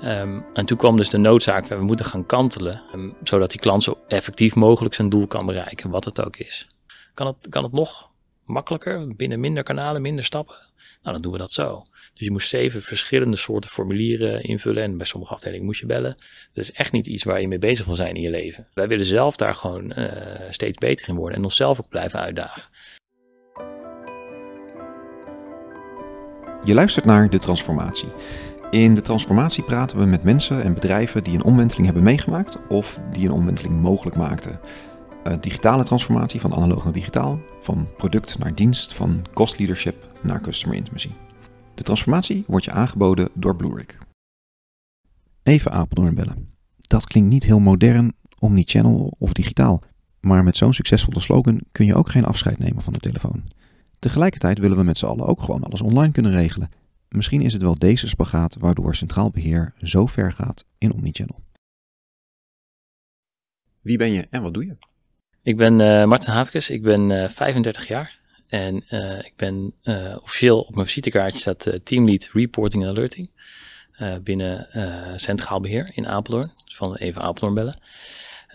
Ehm, en toen kwam dus de noodzaak van we moeten gaan kantelen, um, zodat die klant zo effectief mogelijk zijn doel kan bereiken, wat het ook is. Kan het, kan het nog makkelijker, binnen minder kanalen, minder stappen? Nou, dan doen we dat zo. Dus je moest zeven verschillende soorten formulieren invullen en bij sommige afdelingen moest je bellen. Dat is echt niet iets waar je mee bezig wil zijn in je leven. Wij willen zelf daar gewoon uh, steeds beter in worden en onszelf ook blijven uitdagen. Je luistert naar De Transformatie. In De Transformatie praten we met mensen en bedrijven die een omwenteling hebben meegemaakt of die een omwenteling mogelijk maakten. Uh, digitale transformatie van analoog naar digitaal, van product naar dienst, van cost leadership naar customer intimacy. De transformatie wordt je aangeboden door Bluerick. Even Apeldoorn bellen. Dat klinkt niet heel modern, omnichannel of digitaal. Maar met zo'n succesvolle slogan kun je ook geen afscheid nemen van de telefoon. Tegelijkertijd willen we met z'n allen ook gewoon alles online kunnen regelen. Misschien is het wel deze spagaat waardoor centraal beheer zo ver gaat in omnichannel. Wie ben je en wat doe je? Ik ben uh, Martin Havekes, ik ben uh, 35 jaar. En uh, ik ben uh, officieel op mijn visitekaartje staat uh, Teamlead Reporting and Alerting binnen Centraal Beheer in Apeldoorn. Dus van even Apeldoorn bellen.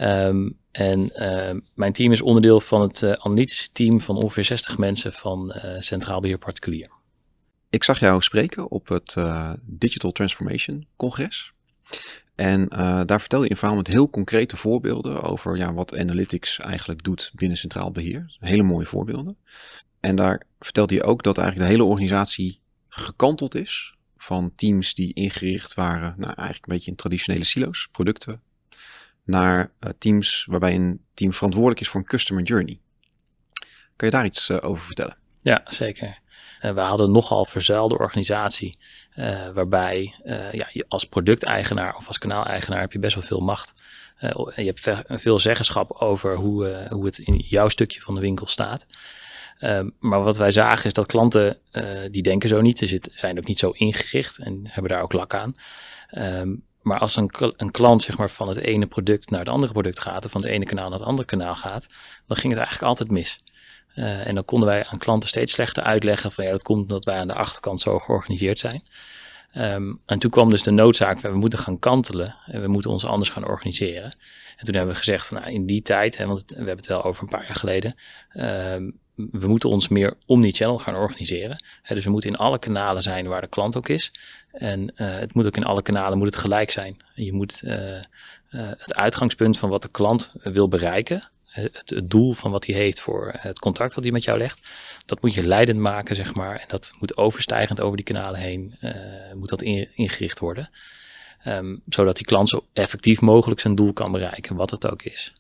Um, en mijn team is onderdeel van het analytische team van ongeveer 60 mensen van Centraal Beheer Particulier. Ik zag jou spreken op het Digital Transformation Congres. En uh, daar vertelde je een verhaal met heel concrete voorbeelden over ja, wat analytics eigenlijk doet binnen centraal beheer. Hele mooie voorbeelden. En daar vertelde je ook dat eigenlijk de hele organisatie gekanteld is van teams die ingericht waren, nou eigenlijk een beetje in traditionele silo's, producten, naar uh, teams waarbij een team verantwoordelijk is voor een customer journey. Kan je daar iets over vertellen? Ja, zeker. Uh, we hadden nogal verzuilde organisatie, uh, waarbij uh, ja, je als producteigenaar of als kanaaleigenaar heb je best wel veel macht. je hebt veel zeggenschap over hoe, hoe het in jouw stukje van de winkel staat. Ehm, maar wat wij zagen is dat klanten die denken zo niet, ze zijn ook niet zo ingericht en hebben daar ook lak aan. Um, maar als een, een, klant zeg maar, van het ene product naar het andere product gaat, of van het ene kanaal naar het andere kanaal gaat, dan ging het eigenlijk altijd mis. Uh, en dan konden wij aan klanten steeds slechter uitleggen van ja, dat komt omdat wij aan de achterkant zo georganiseerd zijn. Um, en toen kwam dus de noodzaak van we moeten gaan kantelen en we moeten ons anders gaan organiseren. En toen hebben we gezegd nou, in die tijd, hè, want we hebben het wel over een paar jaar geleden, um, we moeten ons meer omnichannel gaan organiseren. Hè, dus we moeten in alle kanalen zijn waar de klant ook is. En uh, het moet ook in alle kanalen moet het gelijk zijn. Je moet uh, het uitgangspunt van wat de klant wil bereiken, het, het, doel van wat hij heeft voor het contact wat hij met jou legt, dat moet je leidend maken, zeg maar. En dat moet overstijgend over die kanalen heen, uh, moet dat in, ingericht worden. Um, zodat die klant zo effectief mogelijk zijn doel kan bereiken, wat het ook is.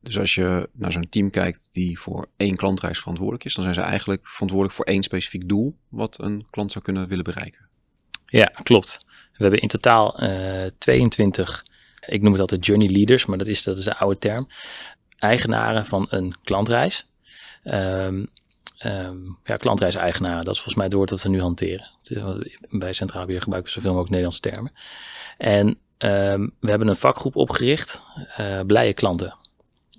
Dus als je naar zo'n team kijkt die voor één klantreis verantwoordelijk is, dan zijn ze eigenlijk verantwoordelijk voor één specifiek doel wat een klant zou kunnen willen bereiken. Ja, klopt. We hebben in totaal uh, 22 ik noem het altijd journey leaders, maar dat is, dat is een oude term. Eigenaren van een klantreis. Um, um, ja, klantreiseigenaren, dat is volgens mij het woord dat we nu hanteren. Bij Centraal Beheer gebruiken we zoveel mogelijk Nederlandse termen. En um, we hebben een vakgroep opgericht, uh, blije klanten.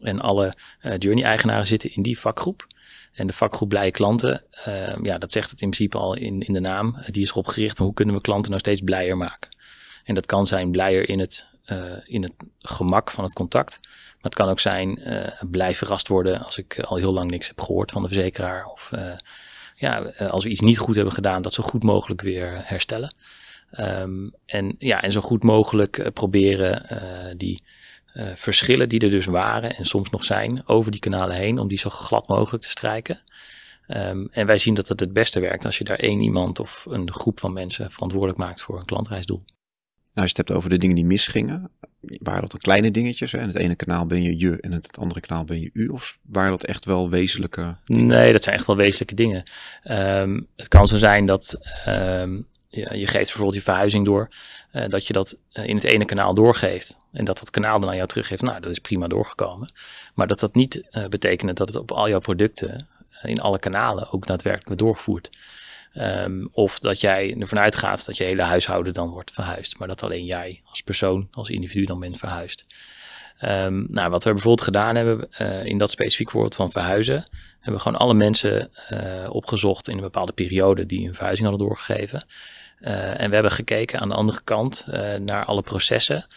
En alle uh, journey-eigenaren zitten in die vakgroep. En de vakgroep blije klanten, ja, dat zegt het in principe al in, in de naam. Die is erop gericht hoe kunnen we klanten nou steeds blijer maken. En dat kan zijn blijer in het uh, in het gemak van het contact. Maar het kan ook zijn uh, blij verrast worden als ik al heel lang niks heb gehoord van de verzekeraar. Of ja, als we iets niet goed hebben gedaan, dat zo goed mogelijk weer herstellen. Um, en, ja, en zo goed mogelijk proberen die verschillen die er dus waren en soms nog zijn over die kanalen heen, om die zo glad mogelijk te strijken. Um, en wij zien dat het het beste werkt als je daar één iemand of een groep van mensen verantwoordelijk maakt voor een klantreisdoel. Nou, als je het hebt over de dingen die misgingen, waren dat de kleine dingetjes? Hè? In het ene kanaal ben je je en in het andere kanaal ben je u? Of waren dat echt wel wezenlijke dingen? Nee, dat zijn echt wel wezenlijke dingen. Um, het kan zo zijn dat um, je, geeft bijvoorbeeld je verhuizing door, uh, dat je dat uh, in het ene kanaal doorgeeft. En dat dat kanaal dan aan jou teruggeeft, nou, dat is prima doorgekomen. Maar dat dat niet uh, betekent dat het op al jouw producten, in alle kanalen, ook daadwerkelijk wordt doorgevoerd. Um, of dat jij ervan uitgaat dat je hele huishouden dan wordt verhuisd. Maar dat alleen jij als persoon, als individu dan bent verhuisd. Ehm, nou, wat we bijvoorbeeld gedaan hebben uh, in dat specifiek voorbeeld van verhuizen, hebben we gewoon alle mensen uh, opgezocht in een bepaalde periode die een verhuizing hadden doorgegeven. Uh, en we hebben gekeken aan de andere kant naar alle processen.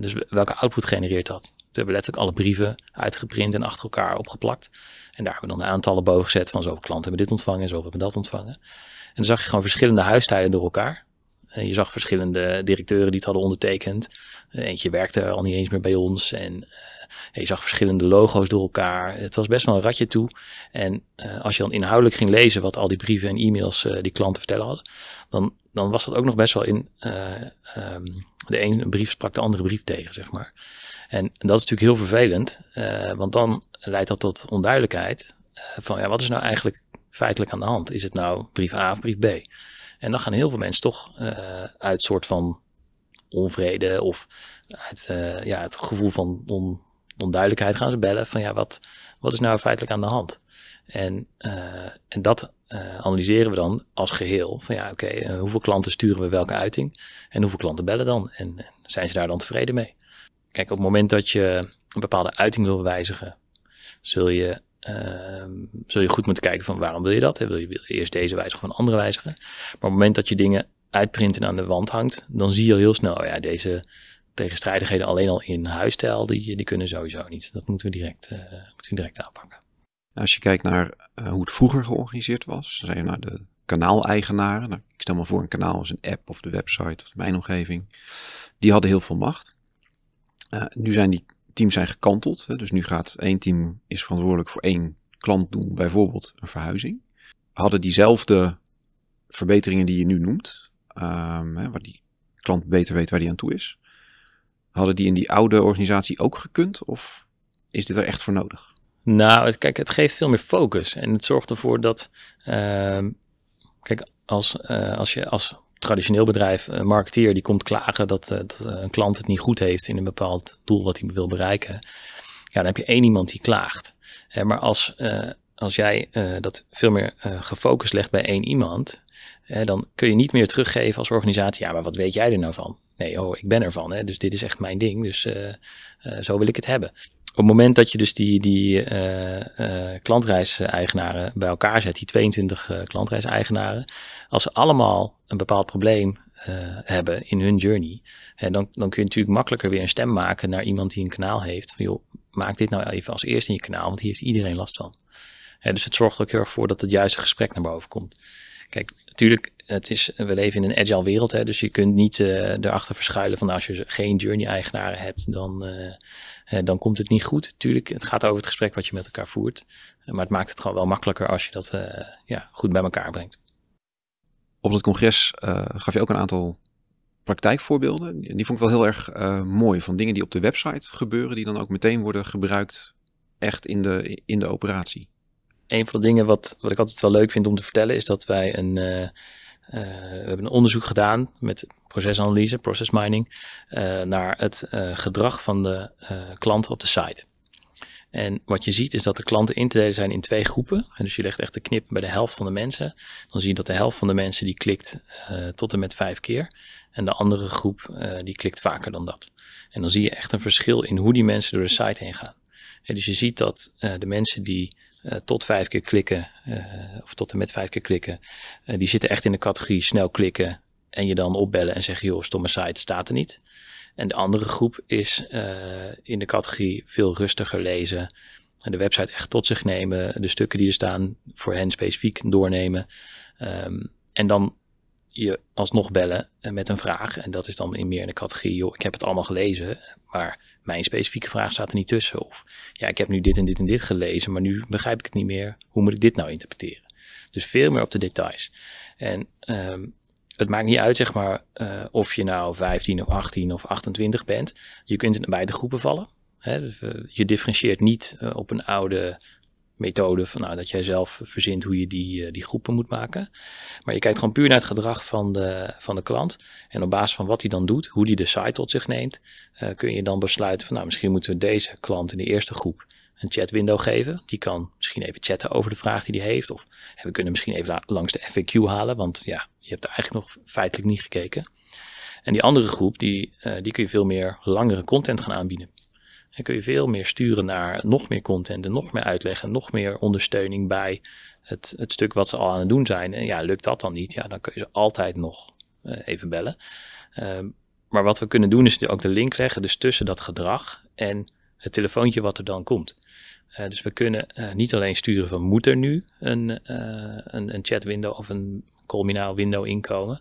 dus welke output genereert dat? Toen hebben we letterlijk alle brieven uitgeprint en achter elkaar opgeplakt. En daar hebben we dan de aantallen boven gezet van zoveel klanten hebben dit ontvangen en zoveel hebben dat ontvangen. En dan zag je gewoon verschillende huistijden door elkaar. je zag verschillende directeuren die het hadden ondertekend. eentje werkte al niet eens meer bij ons. En je zag verschillende logo's door elkaar. Het was best wel een ratje toe. En als je dan inhoudelijk ging lezen wat al die brieven en e-mails die klanten vertellen hadden, dan, dan was dat ook nog best wel in. Uh, um, de ene brief sprak de andere brief tegen, zeg maar. En dat is natuurlijk heel vervelend, want dan leidt dat tot onduidelijkheid. van ja, wat is nou eigenlijk feitelijk aan de hand? Is het nou brief A of brief B? En dan gaan heel veel mensen toch uit soort van onvrede of uit ja, het gevoel van on, onduidelijkheid gaan ze bellen van ja, wat, wat is nou feitelijk aan de hand? En, uh, en dat uh, analyseren we dan als geheel. Van ja, oké, uh, hoeveel klanten sturen we welke uiting? En hoeveel klanten bellen dan? En, en, zijn ze daar dan tevreden mee? Kijk, op het moment dat je een bepaalde uiting wil wijzigen, zul je, zul je goed moeten kijken van waarom wil je dat? Wil je, wil je eerst deze wijzigen of een andere wijzigen? Maar op het moment dat je dingen uitprinten aan de wand hangt, dan zie je al heel snel, oh ja, deze, tegenstrijdigheden alleen al in huisstijl, die, die kunnen sowieso niet. Dat moeten we direct, moeten we direct aanpakken. Als je kijkt naar uh, hoe het vroeger georganiseerd was, dan zijn naar de kanaaleigenaren. Nou, ik stel me voor een kanaal als een app of de website of de mijnomgeving. Die hadden heel veel macht. Uh, nu zijn die teams zijn gekanteld. Hè, dus nu gaat één team is verantwoordelijk voor één klantdoel, bijvoorbeeld een verhuizing. Hadden diezelfde verbeteringen die je nu noemt, um, hè, waar die klant beter weet waar die aan toe is, Hadden die in die oude organisatie ook gekund? Of is dit er echt voor nodig? Nou, kijk, het geeft veel meer focus. En het zorgt ervoor dat. Uh, kijk, als, uh, als je als traditioneel bedrijf, een marketeer, die komt klagen dat, uh, dat een klant het niet goed heeft in een bepaald doel wat hij wil bereiken. Ja, dan heb je één iemand die klaagt. maar als, als jij dat veel meer gefocust legt bij één iemand, dan kun je niet meer teruggeven als organisatie. Ja, maar wat weet jij er nou van? nee, oh, ik ben ervan. Hè, dus dit is echt mijn ding. Dus zo wil ik het hebben. Op het moment dat je dus die, die uh, klantreiseigenaren bij elkaar zet, die 22 klantreiseigenaren, als ze allemaal een bepaald probleem hebben in hun journey, dan, dan kun je natuurlijk makkelijker weer een stem maken naar iemand die een kanaal heeft. Van joh, maak dit nou even als eerste in je kanaal, want hier heeft iedereen last van. dus het zorgt ook heel erg voor dat het juiste gesprek naar boven komt. Kijk, natuurlijk, het is, we leven in een agile wereld, hè, dus je kunt niet uh, erachter verschuilen van als je geen journey-eigenaren hebt, dan, uh, dan komt het niet goed. Tuurlijk, het gaat over het gesprek wat je met elkaar voert, maar het maakt het gewoon wel makkelijker als je dat ja, goed bij elkaar brengt. Op het congres gaf je ook een aantal praktijkvoorbeelden. Die vond ik wel heel erg mooi, van dingen die op de website gebeuren, die dan ook meteen worden gebruikt echt in de, in de operatie een van de dingen wat, wat ik altijd wel leuk vind om te vertellen, is dat wij een, uh, we hebben een onderzoek gedaan met procesanalyse, process mining, uh, naar het gedrag van de klanten op de site. En wat je ziet is dat de klanten in te delen zijn in twee groepen. En dus je legt echt de knip bij de helft van de mensen. Dan zie je dat de helft van de mensen die klikt tot en met vijf keer. En de andere groep die klikt vaker dan dat. En dan zie je echt een verschil in hoe die mensen door de site heen gaan. Dus je ziet dat de mensen die uh, tot vijf keer klikken, uh, of tot en met vijf keer klikken, uh, die zitten echt in de categorie snel klikken en je dan opbellen en zeggen, joh, stomme site staat er niet. En de andere groep is in de categorie veel rustiger lezen, de website echt tot zich nemen, de stukken die er staan voor hen specifiek doornemen. Um, en dan je alsnog bellen met een vraag. En dat is dan in meer in de categorie, ik heb het allemaal gelezen, maar mijn specifieke vraag staat er niet tussen. Of ja, ik heb nu dit en dit en dit gelezen, maar nu begrijp ik het niet meer. Hoe moet ik dit nou interpreteren? Dus veel meer op de details. En um, het maakt niet uit, zeg maar, uh, of je nou 15 of 18 of 28 bent. Je kunt in beide groepen vallen. Hè? Dus, uh, je differentieert niet op een oude methode van nou, dat jij zelf verzint hoe je die, uh, die groepen moet maken. Maar je kijkt gewoon puur naar het gedrag van de, van de klant. En op basis van wat hij dan doet, hoe hij de site tot zich neemt, uh, kun je dan besluiten van nou, misschien moeten we deze klant in de eerste groep een chatwindow geven. Die kan misschien even chatten over de vraag die hij heeft. Of we kunnen misschien even langs de FAQ halen, want ja, je hebt eigenlijk nog feitelijk niet gekeken. En die andere groep, die, die kun je veel meer langere content gaan aanbieden. Dan kun je veel meer sturen naar nog meer content en nog meer uitleggen, nog meer ondersteuning bij het, het stuk wat ze al aan het doen zijn. En ja, lukt dat dan niet, ja, dan kun je ze altijd nog even bellen. Ehm, maar wat we kunnen doen is ook de link leggen dus tussen dat gedrag en het telefoontje wat er dan komt. Uh, dus we kunnen uh, niet alleen sturen van moet er nu een, een, een chat window of een colminaal window inkomen.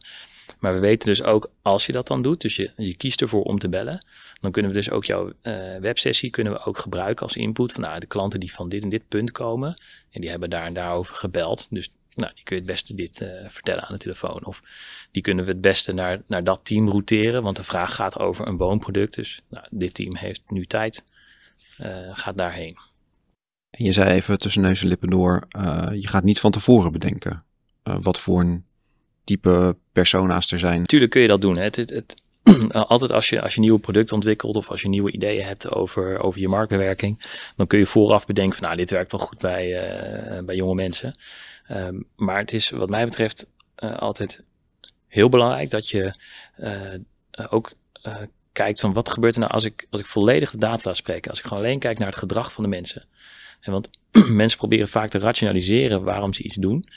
Maar we weten dus ook als je dat dan doet, dus je, je kiest ervoor om te bellen, dan kunnen we dus ook jouw websessie kunnen we ook gebruiken als input van nou, de klanten die van dit en dit punt komen en die hebben daar en daarover gebeld. Dus nou, die kun je het beste dit uh, vertellen aan de telefoon. Of die kunnen we het beste naar, naar dat team routeren, want de vraag gaat over een woonproduct. Dus nou, dit team heeft nu tijd, uh, gaat daarheen. En je zei even tussen neus en lippen door, je gaat niet van tevoren bedenken wat voor een type persona's er zijn. Tuurlijk kun je dat doen. Hè. Het, het, het, altijd als je, als je nieuwe producten ontwikkelt of als je nieuwe ideeën hebt over, over je marktbewerking, dan kun je vooraf bedenken van nou, dit werkt al goed bij, bij jonge mensen. Um, maar het is wat mij betreft uh, altijd heel belangrijk dat je ook kijkt van wat gebeurt er nou als ik, als ik volledig de data laat spreken. Als ik gewoon alleen kijk naar het gedrag van de mensen. En want mensen proberen vaak te rationaliseren waarom ze iets doen.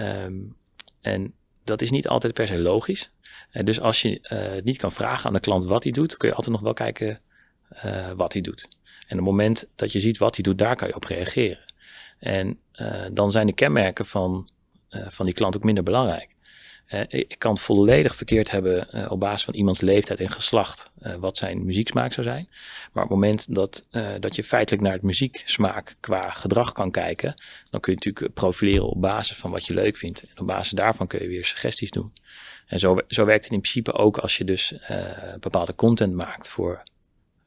Um, en dat is niet altijd per se logisch. Uh, dus als je uh, niet kan vragen aan de klant wat hij doet, kun je altijd nog wel kijken uh, wat hij doet. En op het moment dat je ziet wat hij doet, daar kan je op reageren. En dan zijn de kenmerken van, van die klant ook minder belangrijk. Uh, ik kan het volledig verkeerd hebben op basis van iemands leeftijd en geslacht, wat zijn muzieksmaak zou zijn. Maar op het moment dat, dat je feitelijk naar het muzieksmaak qua gedrag kan kijken, dan kun je natuurlijk profileren op basis van wat je leuk vindt. En op basis daarvan kun je weer suggesties doen. En zo, zo werkt het in principe ook als je dus bepaalde content maakt voor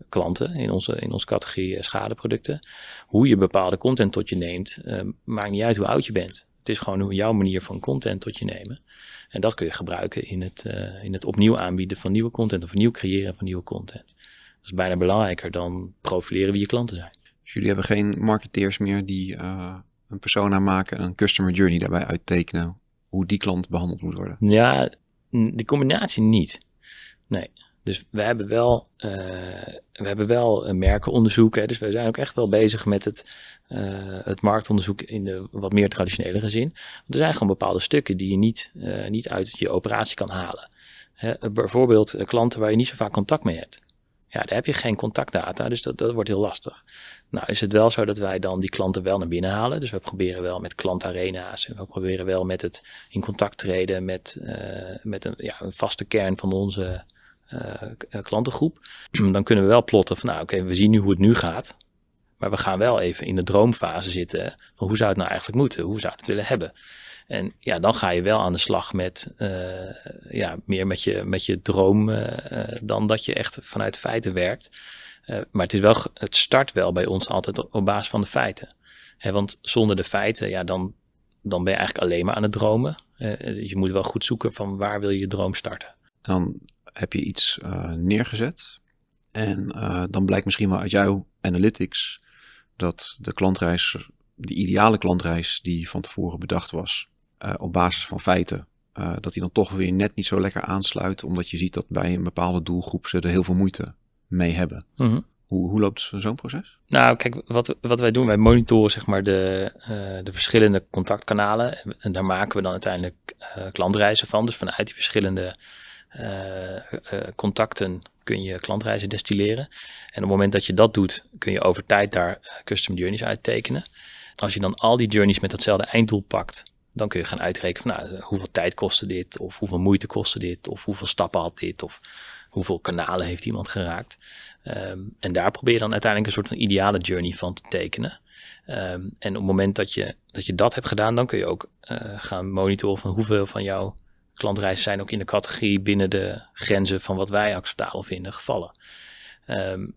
klanten in onze, in onze categorie eh, schadeproducten. Hoe je bepaalde content tot je neemt, maakt niet uit hoe oud je bent. Het is gewoon hoe jouw manier van content tot je nemen. En dat kun je gebruiken in het, uh, in het opnieuw aanbieden van nieuwe content of opnieuw creëren van nieuwe content. Dat is bijna belangrijker dan profileren wie je klanten zijn. Dus jullie hebben geen marketeers meer die uh, een persona maken en een customer journey daarbij uittekenen hoe die klant behandeld moet worden? Ja, die combinatie niet. Nee. Dus we hebben wel, uh, we hebben wel merkenonderzoek. Hè, dus we zijn ook echt wel bezig met het, uh, het marktonderzoek in de wat meer traditionele zin. Want er zijn gewoon bepaalde stukken die je niet, niet uit je operatie kan halen. Hè, bijvoorbeeld klanten waar je niet zo vaak contact mee hebt. Ja, daar heb je geen contactdata, dus dat, dat wordt heel lastig. Nou is het wel zo dat wij dan die klanten wel naar binnen halen. Dus we proberen wel met klantarena's en we proberen wel met het in contact treden met, met een, ja, een vaste kern van onze klantengroep, dan kunnen we wel plotten van nou oké, we zien nu hoe het nu gaat. Maar we gaan wel even in de droomfase zitten hoe zou het nou eigenlijk moeten? Hoe zou het willen hebben? En ja, dan ga je wel aan de slag met uh, ja, meer met je, met je droom dan dat je echt vanuit feiten werkt. maar het, is wel, het start wel bij ons altijd op basis van de feiten. Want zonder de feiten, ja, dan, dan ben je eigenlijk alleen maar aan het dromen. je moet wel goed zoeken van waar wil je je droom starten. Dan heb je iets uh, neergezet. En uh, dan blijkt misschien wel uit jouw analytics dat de klantreis, de ideale klantreis die van tevoren bedacht was, uh, op basis van feiten, dat die dan toch weer net niet zo lekker aansluit, omdat je ziet dat bij een bepaalde doelgroep ze er heel veel moeite mee hebben. Mm -hmm. Hoe, hoe loopt zo'n proces? Nou, kijk, wat, wat wij doen, wij monitoren zeg maar de, uh, de verschillende contactkanalen. En daar maken we dan uiteindelijk uh, klantreizen van. Dus vanuit die verschillende contacten kun je klantreizen destilleren. En op het moment dat je dat doet, kun je over tijd daar uh, custom journeys uittekenen. Als je dan al die journeys met datzelfde einddoel pakt, dan kun je gaan uitrekenen van nou, hoeveel tijd kostte dit, of hoeveel moeite kostte dit, of hoeveel stappen had dit, of hoeveel kanalen heeft iemand geraakt. Um, en daar probeer je dan uiteindelijk een soort van ideale journey van te tekenen. Um, en op het moment dat je, dat je dat hebt gedaan, dan kun je ook gaan monitoren van hoeveel van jouw klantreizen zijn ook in de categorie binnen de grenzen van wat wij acceptabel vinden gevallen. Um,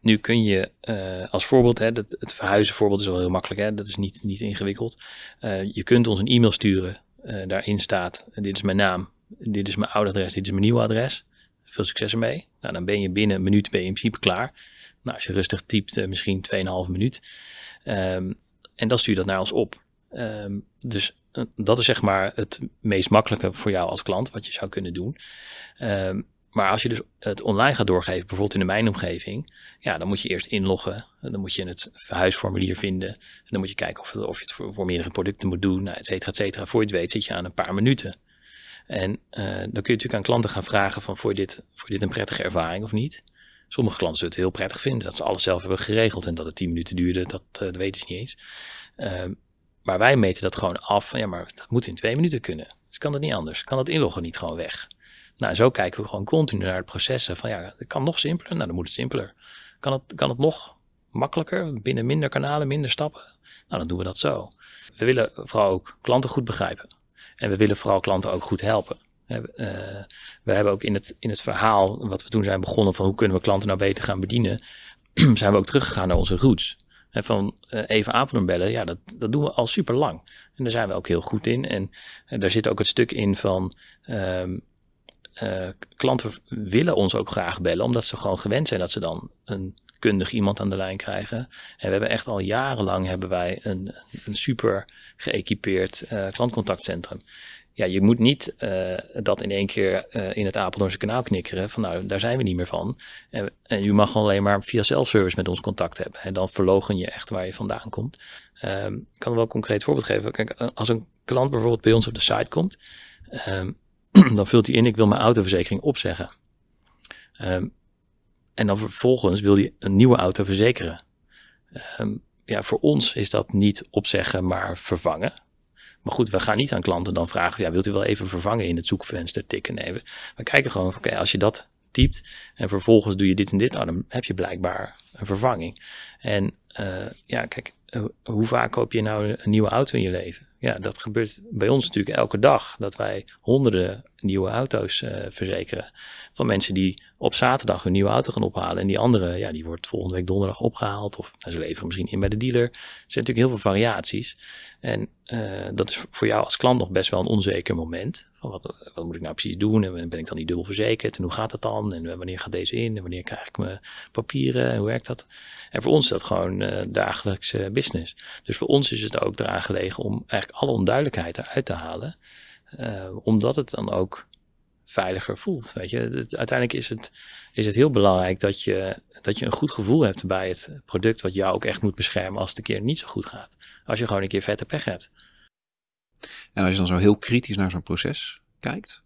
nu kun je uh, als voorbeeld, hè, dat, het verhuizen voorbeeld is wel heel makkelijk, hè, dat is niet, niet ingewikkeld. Uh, je kunt ons een e-mail sturen, uh, daarin staat, dit is mijn naam, dit is mijn oude adres, dit is mijn nieuwe adres. Veel succes ermee. Nou, dan ben je binnen een minuut ben in principe klaar. Nou, als je rustig typt, misschien 2,5 minuut. Um, en dan stuur je dat naar ons op. Um, dus dat is zeg maar het meest makkelijke voor jou als klant, wat je zou kunnen doen. Um, maar als je dus het online gaat doorgeven, bijvoorbeeld in de mijnomgeving, ja, dan moet je eerst inloggen. Dan moet je het verhuisformulier vinden. En dan moet je kijken of, of je het voor, voor, meerdere producten moet doen, nou, et cetera, et cetera. Voor je het weet zit je aan een paar minuten. En uh, dan kun je natuurlijk aan klanten gaan vragen van, voor dit, voor dit een prettige ervaring of niet? Sommige klanten zullen het heel prettig vinden, dat ze alles zelf hebben geregeld en dat het 10 minuten duurde, dat, uh, dat weten ze niet eens. Uh, maar wij meten dat gewoon af. Ja, maar dat moet in twee minuten kunnen. Dus kan dat niet anders? Kan dat inloggen niet gewoon weg? Nou, zo kijken we gewoon continu naar het processen. Van ja, het kan nog simpeler. Nou, dan moet het simpeler. Kan het, kan het nog makkelijker? Binnen minder kanalen, minder stappen? Nou, dan doen we dat zo. We willen vooral ook klanten goed begrijpen. En we willen vooral klanten ook goed helpen. We, we hebben ook in het, in het verhaal, wat we toen zijn begonnen van hoe kunnen we klanten nou beter gaan bedienen, zijn we ook teruggegaan naar onze roots. En van uh, even Apeldoorn bellen, ja, dat, dat doen we al super lang. En daar zijn we ook heel goed in. En, en daar zit ook het stuk in van um, uh, klanten willen ons ook graag bellen, omdat ze gewoon gewend zijn dat ze dan een kundig iemand aan de lijn krijgen. En we hebben echt al jarenlang hebben wij een, een super geëquipeerd klantcontactcentrum. Ja, je moet niet uh, dat in één keer uh, in het Apeldoornse kanaal knikkeren. Van nou, daar zijn we niet meer van. En, en je mag alleen maar via self-service met ons contact hebben. En dan verlogen je echt waar je vandaan komt. Um, ik kan wel een concreet voorbeeld geven. Kijk, als een klant bijvoorbeeld bij ons op de site komt. Um, dan vult hij in, ik wil mijn autoverzekering opzeggen. Um, en dan vervolgens wil hij een nieuwe auto verzekeren. Ja, voor ons is dat niet opzeggen, maar vervangen. Maar goed, we gaan niet aan klanten dan vragen, ja, wilt u wel even vervangen in het zoekvenster tikken? Nee, we, we kijken gewoon, oké, als je dat typt en vervolgens doe je dit en dit, nou, dan heb je blijkbaar een vervanging. En uh, ja, kijk, hoe vaak koop je nou een nieuwe auto in je leven? Ja, dat gebeurt bij ons natuurlijk elke dag. Dat wij honderden nieuwe auto's uh, verzekeren. Van mensen die op zaterdag hun nieuwe auto gaan ophalen. En die andere, ja, die wordt volgende week donderdag opgehaald. Of nou, ze leveren misschien in bij de dealer. Er zijn natuurlijk heel veel variaties. En uh, dat is voor jou als klant nog best wel een onzeker moment. Van wat, wat moet ik nou precies doen? En ben ik dan niet dubbel verzekerd? En hoe gaat dat dan? En wanneer gaat deze in? En wanneer krijg ik mijn papieren? En hoe werkt dat? En voor ons is dat gewoon dagelijks business. Dus voor ons is het ook eraan gelegen om eigenlijk alle onduidelijkheid eruit te halen. Uh, omdat het dan ook veiliger voelt. Weet je, uiteindelijk is het, is het heel belangrijk dat je, dat je een goed gevoel hebt bij het product wat jou ook echt moet beschermen als het een keer niet zo goed gaat. Als je gewoon een keer vette pech hebt. En als je dan zo heel kritisch naar zo'n proces kijkt,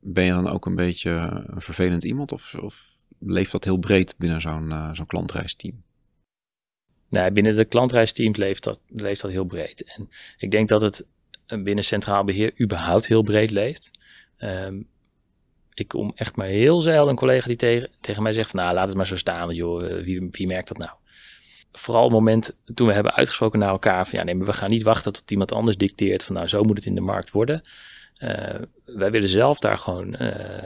ben je dan ook een beetje een vervelend iemand of, of leeft dat heel breed binnen zo'n uh, zo'n klantreisteam? Nee, binnen de klantreisteams leeft dat, leeft dat heel breed. En ik denk dat het binnen centraal beheer überhaupt heel breed leeft. Um, ik kom echt maar heel zelden een collega die tegen, tegen mij zegt van nou laat het maar zo staan, joh, eh, wie, wie merkt dat nou? Vooral het moment toen we hebben uitgesproken naar elkaar van ja nee, we gaan niet wachten tot iemand anders dicteert van nou zo moet het in de markt worden. Uh, wij willen zelf daar gewoon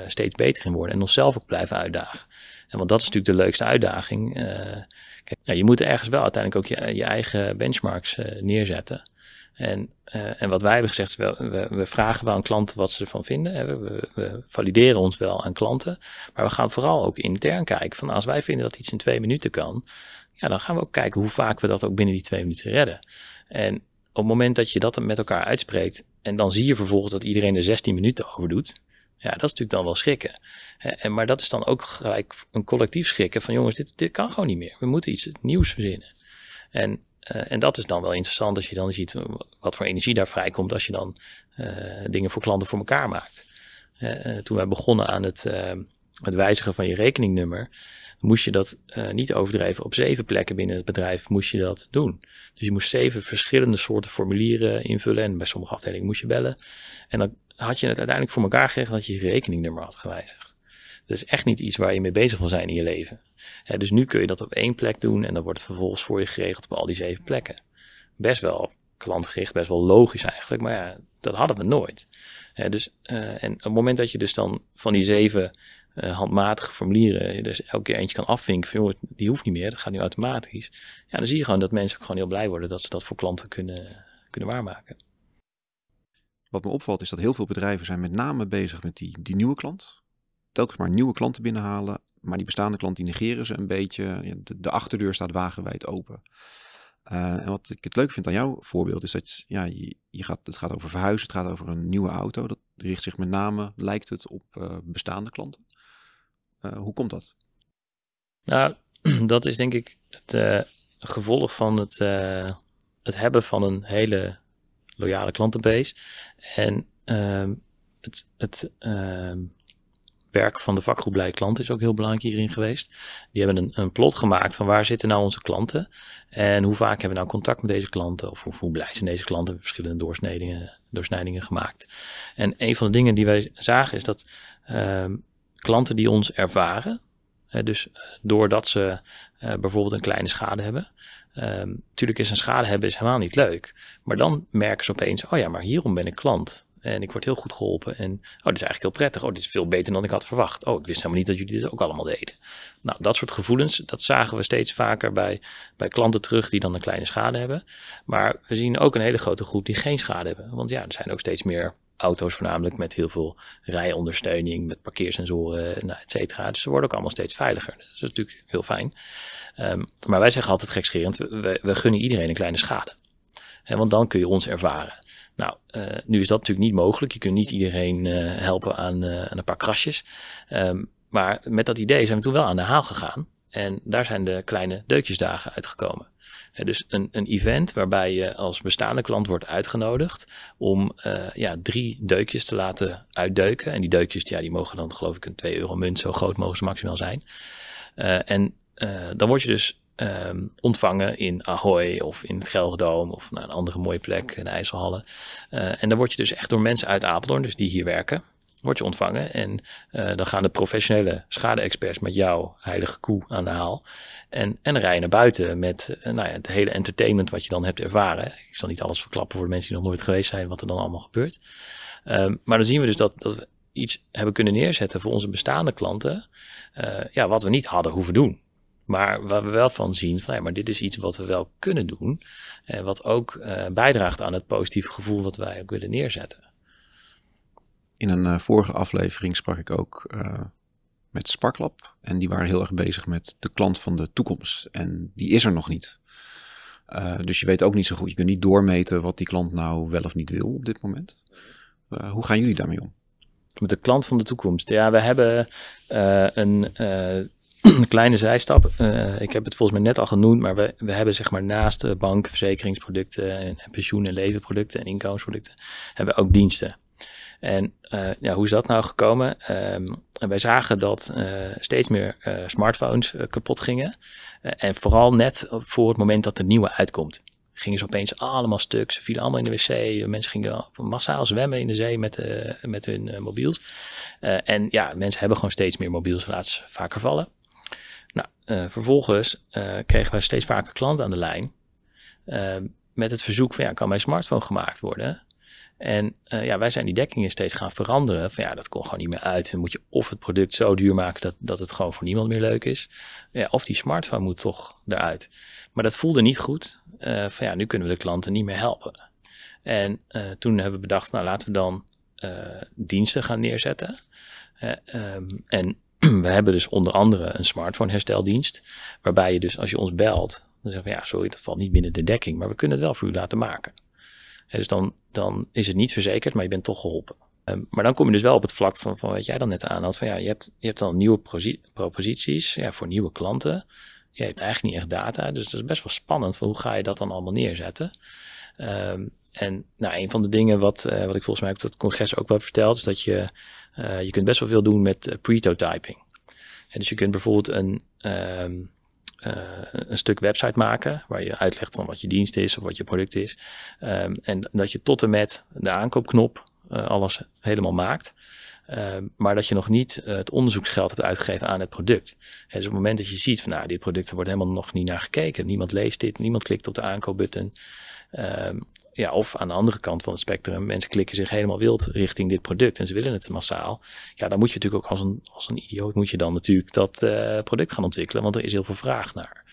steeds beter in worden en onszelf ook blijven uitdagen. En want dat is natuurlijk de leukste uitdaging. Uh, kijk, je moet ergens wel uiteindelijk ook je, je eigen benchmarks neerzetten. En, uh, en wat wij hebben gezegd, we, we, we, vragen wel aan klanten wat ze ervan vinden. We, we, valideren ons wel aan klanten. Maar we gaan vooral ook intern kijken. Van als wij vinden dat iets in twee minuten kan, ja, dan gaan we ook kijken hoe vaak we dat ook binnen die twee minuten redden. En op het moment dat je dat met elkaar uitspreekt, en dan zie je vervolgens dat iedereen er 16 minuten over doet. Ja, dat is natuurlijk dan wel schrikken. En, maar dat is dan ook gelijk een collectief schrikken van jongens, dit, dit kan gewoon niet meer. We moeten iets nieuws verzinnen. En uh, en dat is dan wel interessant als je dan ziet wat voor energie daar vrijkomt als je dan uh, dingen voor klanten voor elkaar maakt. Uh, toen wij begonnen aan het, het wijzigen van je rekeningnummer, moest je dat niet overdrijven. Op zeven plekken binnen het bedrijf moest je dat doen. Dus je moest zeven verschillende soorten formulieren invullen en bij sommige afdelingen moest je bellen. En dan had je het uiteindelijk voor elkaar gekregen dat je je rekeningnummer had gewijzigd. Dat is echt niet iets waar je mee bezig wil zijn in je leven. dus nu kun je dat op één plek doen en dan wordt het vervolgens voor je geregeld op al die zeven plekken. Best wel klantgericht, best wel logisch eigenlijk, maar ja, dat hadden we nooit. dus, uh, en op het moment dat je dus dan van die zeven uh, handmatige formulieren dus elke keer eentje kan afvinken die hoeft niet meer, dat gaat nu automatisch. Ja, dan zie je gewoon dat mensen ook gewoon heel blij worden dat ze dat voor klanten kunnen, kunnen waarmaken. Wat me opvalt is dat heel veel bedrijven zijn met name bezig met die, die nieuwe klant telkens maar nieuwe klanten binnenhalen. Maar die bestaande klanten die negeren ze een beetje. De, de achterdeur staat wagenwijd open. Uh, en wat ik het leuk vind aan jouw voorbeeld is dat ja, je, je gaat, het gaat over verhuizen, het gaat over een nieuwe auto. Dat richt zich met name, lijkt het, op uh, bestaande klanten. hoe komt dat? Nou, dat is denk ik het gevolg van het, het hebben van een hele loyale klantenbase. En ehm, het, het ehm, werk van de vakgroep Blij Klanten is ook heel belangrijk hierin geweest. Die hebben een, een plot gemaakt van waar zitten nou onze klanten en hoe vaak hebben we nou contact met deze klanten of hoe, blij zijn deze klanten. verschillende doorsnijdingen, doorsnijdingen gemaakt. En een van de dingen die wij zagen is dat ehm, klanten die ons ervaren, dus eh, doordat ze uh, bijvoorbeeld een kleine schade hebben. Um, natuurlijk is een schade hebben is helemaal niet leuk. Maar dan merken ze opeens, oh ja, maar hierom ben ik klant. En ik word heel goed geholpen. En oh, dit is eigenlijk heel prettig. Oh, dit is veel beter dan ik had verwacht. Oh, ik wist helemaal niet dat jullie dit ook allemaal deden. Nou, dat soort gevoelens, dat zagen we steeds vaker bij, bij klanten terug die dan een kleine schade hebben. Maar we zien ook een hele grote groep die geen schade hebben. Want ja, er zijn ook steeds meer auto's voornamelijk met heel veel rijondersteuning, met parkeersensoren, nou, et cetera. Dus ze worden ook allemaal steeds veiliger. Dus dat is natuurlijk heel fijn. Um, maar wij zeggen altijd gekscherend, we, we gunnen iedereen een kleine schade. Want dan kun je ons ervaren. Nou, uh, nu is dat natuurlijk niet mogelijk. Je kunt niet iedereen uh, helpen aan, uh, aan, een paar krasjes. Um, maar met dat idee zijn we toen wel aan de haal gegaan. En daar zijn de kleine deukjesdagen uitgekomen. dus een, een, event waarbij je als bestaande klant wordt uitgenodigd om uh, ja, drie deukjes te laten uitdeuken. En die deukjes ja, die mogen dan geloof ik een 2 euro munt, zo groot mogen ze maximaal zijn. Uh, en uh, dan word je dus um, ontvangen in Ahoy of in het Gelderdoom of naar een andere mooie plek in de IJsselhallen. en dan word je dus echt door mensen uit Apeldoorn, dus die hier werken, word je ontvangen. En uh, dan gaan de professionele schade-experts met jou, heilige koe, aan de haal. En, en rij naar buiten met uh, nou ja, het hele entertainment wat je dan hebt ervaren. Ik zal niet alles verklappen voor de mensen die nog nooit geweest zijn, wat er dan allemaal gebeurt. Um, maar dan zien we dus dat, dat we iets hebben kunnen neerzetten voor onze bestaande klanten. Uh, ja, wat we niet hadden hoeven doen. Maar waar we wel van zien, van, ja, maar dit is iets wat we wel kunnen doen. En wat ook bijdraagt aan het positieve gevoel wat wij ook willen neerzetten. In een uh, vorige aflevering sprak ik ook uh, met Sparklab. En die waren heel erg bezig met de klant van de toekomst. En die is er nog niet. Uh, dus je weet ook niet zo goed. Je kunt niet doormeten wat die klant nou wel of niet wil op dit moment. hoe gaan jullie daarmee om? Met de klant van de toekomst. Ja, we hebben een kleine zijstap. ik heb het volgens mij net al genoemd, maar we, we hebben zeg maar naast bank, verzekeringsproducten en, en pensioen- en levenproducten en inkomensproducten, hebben we ook diensten. En uh, ja, hoe is dat nou gekomen? Um, wij zagen dat uh, steeds meer uh, smartphones kapot gingen. en vooral net voor het moment dat de nieuwe uitkomt. Gingen ze opeens allemaal stuk. Ze vielen allemaal in de wc. Mensen gingen massaal zwemmen in de zee met, met hun mobiels. en ja, mensen hebben gewoon steeds meer mobiels. Laten ze vaker vallen. Nou, vervolgens kregen wij steeds vaker klanten aan de lijn. Ehm, met het verzoek van ja, kan mijn smartphone gemaakt worden? En uh, ja, wij zijn die dekkingen steeds gaan veranderen. Van ja, dat kon gewoon niet meer uit. Dan moet je of het product zo duur maken dat, dat het gewoon voor niemand meer leuk is. Ja, of die smartphone moet toch eruit. Maar dat voelde niet goed. Uh, van ja, nu kunnen we de klanten niet meer helpen. En uh, toen hebben we bedacht, nou laten we dan diensten gaan neerzetten. Um, en we hebben dus onder andere een smartphone hersteldienst. Waarbij je dus als je ons belt, dan zeggen we ja, sorry, dat valt niet binnen de dekking. Maar we kunnen het wel voor u laten maken dus dan, dan is het niet verzekerd, maar je bent toch geholpen. Um, maar dan kom je dus wel op het vlak van, van wat jij dan net aan had. Van ja, je hebt, je hebt dan nieuwe proposities ja, voor nieuwe klanten. Je hebt eigenlijk niet echt data. Dus dat is best wel spannend. Hoe ga je dat dan allemaal neerzetten? Um, en nou, een van de dingen wat, uh, wat ik volgens mij op dat congres ook wel verteld, is dat je, uh, je kunt best wel veel doen met uh, prototyping. En dus je kunt bijvoorbeeld een, um, uh, een stuk website maken waar je uitlegt van wat je dienst is of wat je product is. Um, en dat je tot en met de aankoopknop uh, alles helemaal maakt. Um, maar dat je nog niet uh, het onderzoeksgeld hebt uitgegeven aan het product. En dus op het moment dat je ziet van nou, dit product wordt helemaal nog niet naar gekeken. Niemand leest dit, niemand klikt op de aankoopbutton. Um, ja, of aan de andere kant van het spectrum, mensen klikken zich helemaal wild richting dit product en ze willen het massaal. Ja, dan moet je natuurlijk ook als een, als een idioot moet je dan natuurlijk dat uh, product gaan ontwikkelen, want er is heel veel vraag naar.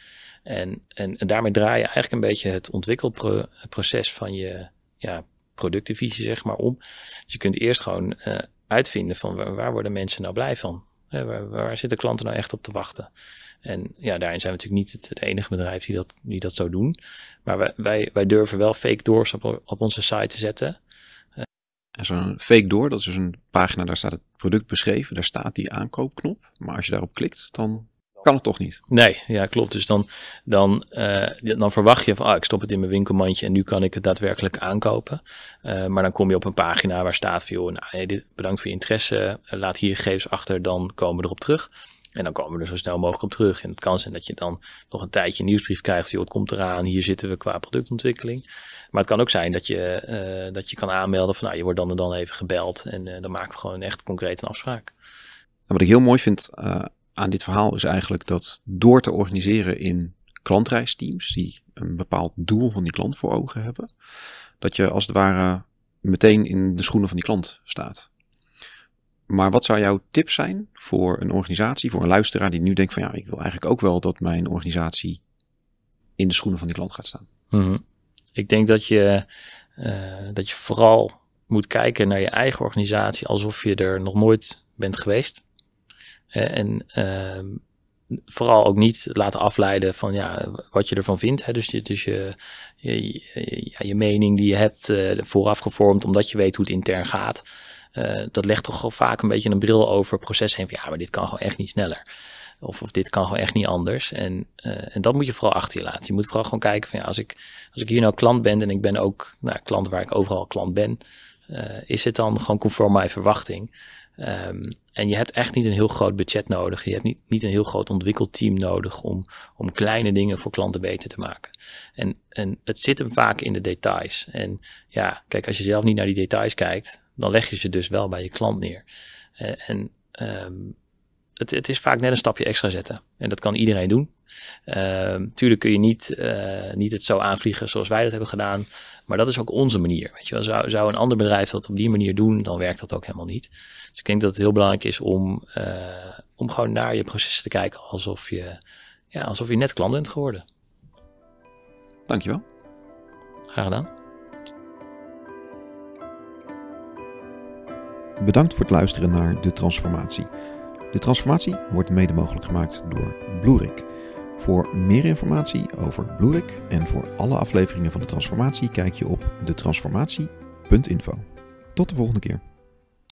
En, en, en daarmee draai je eigenlijk een beetje het ontwikkelproces van je ja, productdivisie zeg maar om. Dus je kunt eerst gewoon uh, uitvinden van waar, waar, worden mensen nou blij van? waar, waar zitten klanten nou echt op te wachten? En ja, daarin zijn we natuurlijk niet het, enige bedrijf die dat, die dat zo doen. Maar wij, wij, wij durven wel fake doors op, op onze site te zetten. En zo'n fake door, dat is dus een pagina, daar staat het product beschreven, daar staat die aankoopknop. Maar als je daarop klikt, dan kan het toch niet. Nee, ja, klopt. Dus dan, dan, uh, dan verwacht je van, ah, ik stop het in mijn winkelmandje en nu kan ik het daadwerkelijk aankopen. Uh, maar dan kom je op een pagina waar staat van, joh, nou, dit, bedankt voor je interesse, laat hier gegevens achter, dan komen we erop terug. En dan komen we er zo snel mogelijk op terug. En het kan zijn dat je dan nog een tijdje een nieuwsbrief krijgt. Joh, het komt eraan, hier zitten we qua productontwikkeling. Maar het kan ook zijn dat je, uh, dat je kan aanmelden van nou, je wordt dan en dan even gebeld. En uh, dan maken we gewoon echt concreet een afspraak. Wat ik heel mooi vind uh, aan dit verhaal is eigenlijk dat door te organiseren in klantreisteams die een bepaald doel van die klant voor ogen hebben, dat je als het ware meteen in de schoenen van die klant staat. Maar wat zou jouw tip zijn voor een organisatie, voor een luisteraar die nu denkt van ja, ik wil eigenlijk ook wel dat mijn organisatie in de schoenen van die klant gaat staan? Mm Ik denk dat je, uh, dat je vooral moet kijken naar je eigen organisatie alsof je er nog nooit bent geweest. En uh, vooral ook niet laten afleiden van ja, wat je ervan vindt. Hè. Dus, je, dus je, je, je mening die je hebt uh, vooraf gevormd omdat je weet hoe het intern gaat. Uh, dat legt toch vaak een beetje een bril over het proces heen van ja, maar dit kan gewoon echt niet sneller. Of, of dit kan gewoon echt niet anders. En, uh, en dat moet je vooral achter je laten. Je moet vooral gewoon kijken van ja, als ik, als ik hier nou klant ben en ik ben ook nou, klant waar ik overal klant ben, uh, is het dan gewoon conform mijn verwachting? Um, en je hebt echt niet een heel groot budget nodig. Je hebt niet, niet een heel groot ontwikkelteam nodig om, om kleine dingen voor klanten beter te maken. En, en het zit hem vaak in de details. En ja, kijk, als je zelf niet naar die details kijkt, dan leg je ze dus wel bij je klant neer. Uh, en um, het, het, is vaak net een stapje extra zetten. En dat kan iedereen doen. Uh, tuurlijk kun je niet, uh, niet het zo aanvliegen zoals wij dat hebben gedaan. Maar dat is ook onze manier. Weet je wel, zou, zou een ander bedrijf dat op die manier doen, dan werkt dat ook helemaal niet. Dus ik denk dat het heel belangrijk is om, uh, om gewoon naar je processen te kijken alsof je, ja, alsof je net klant bent geworden. Dankjewel. Graag gedaan. Bedankt voor het luisteren naar De Transformatie. De transformatie wordt mede mogelijk gemaakt door Bloerik. Voor meer informatie over Bloerik en voor alle afleveringen van de transformatie kijk je op detransformatie.info. Tot de volgende keer.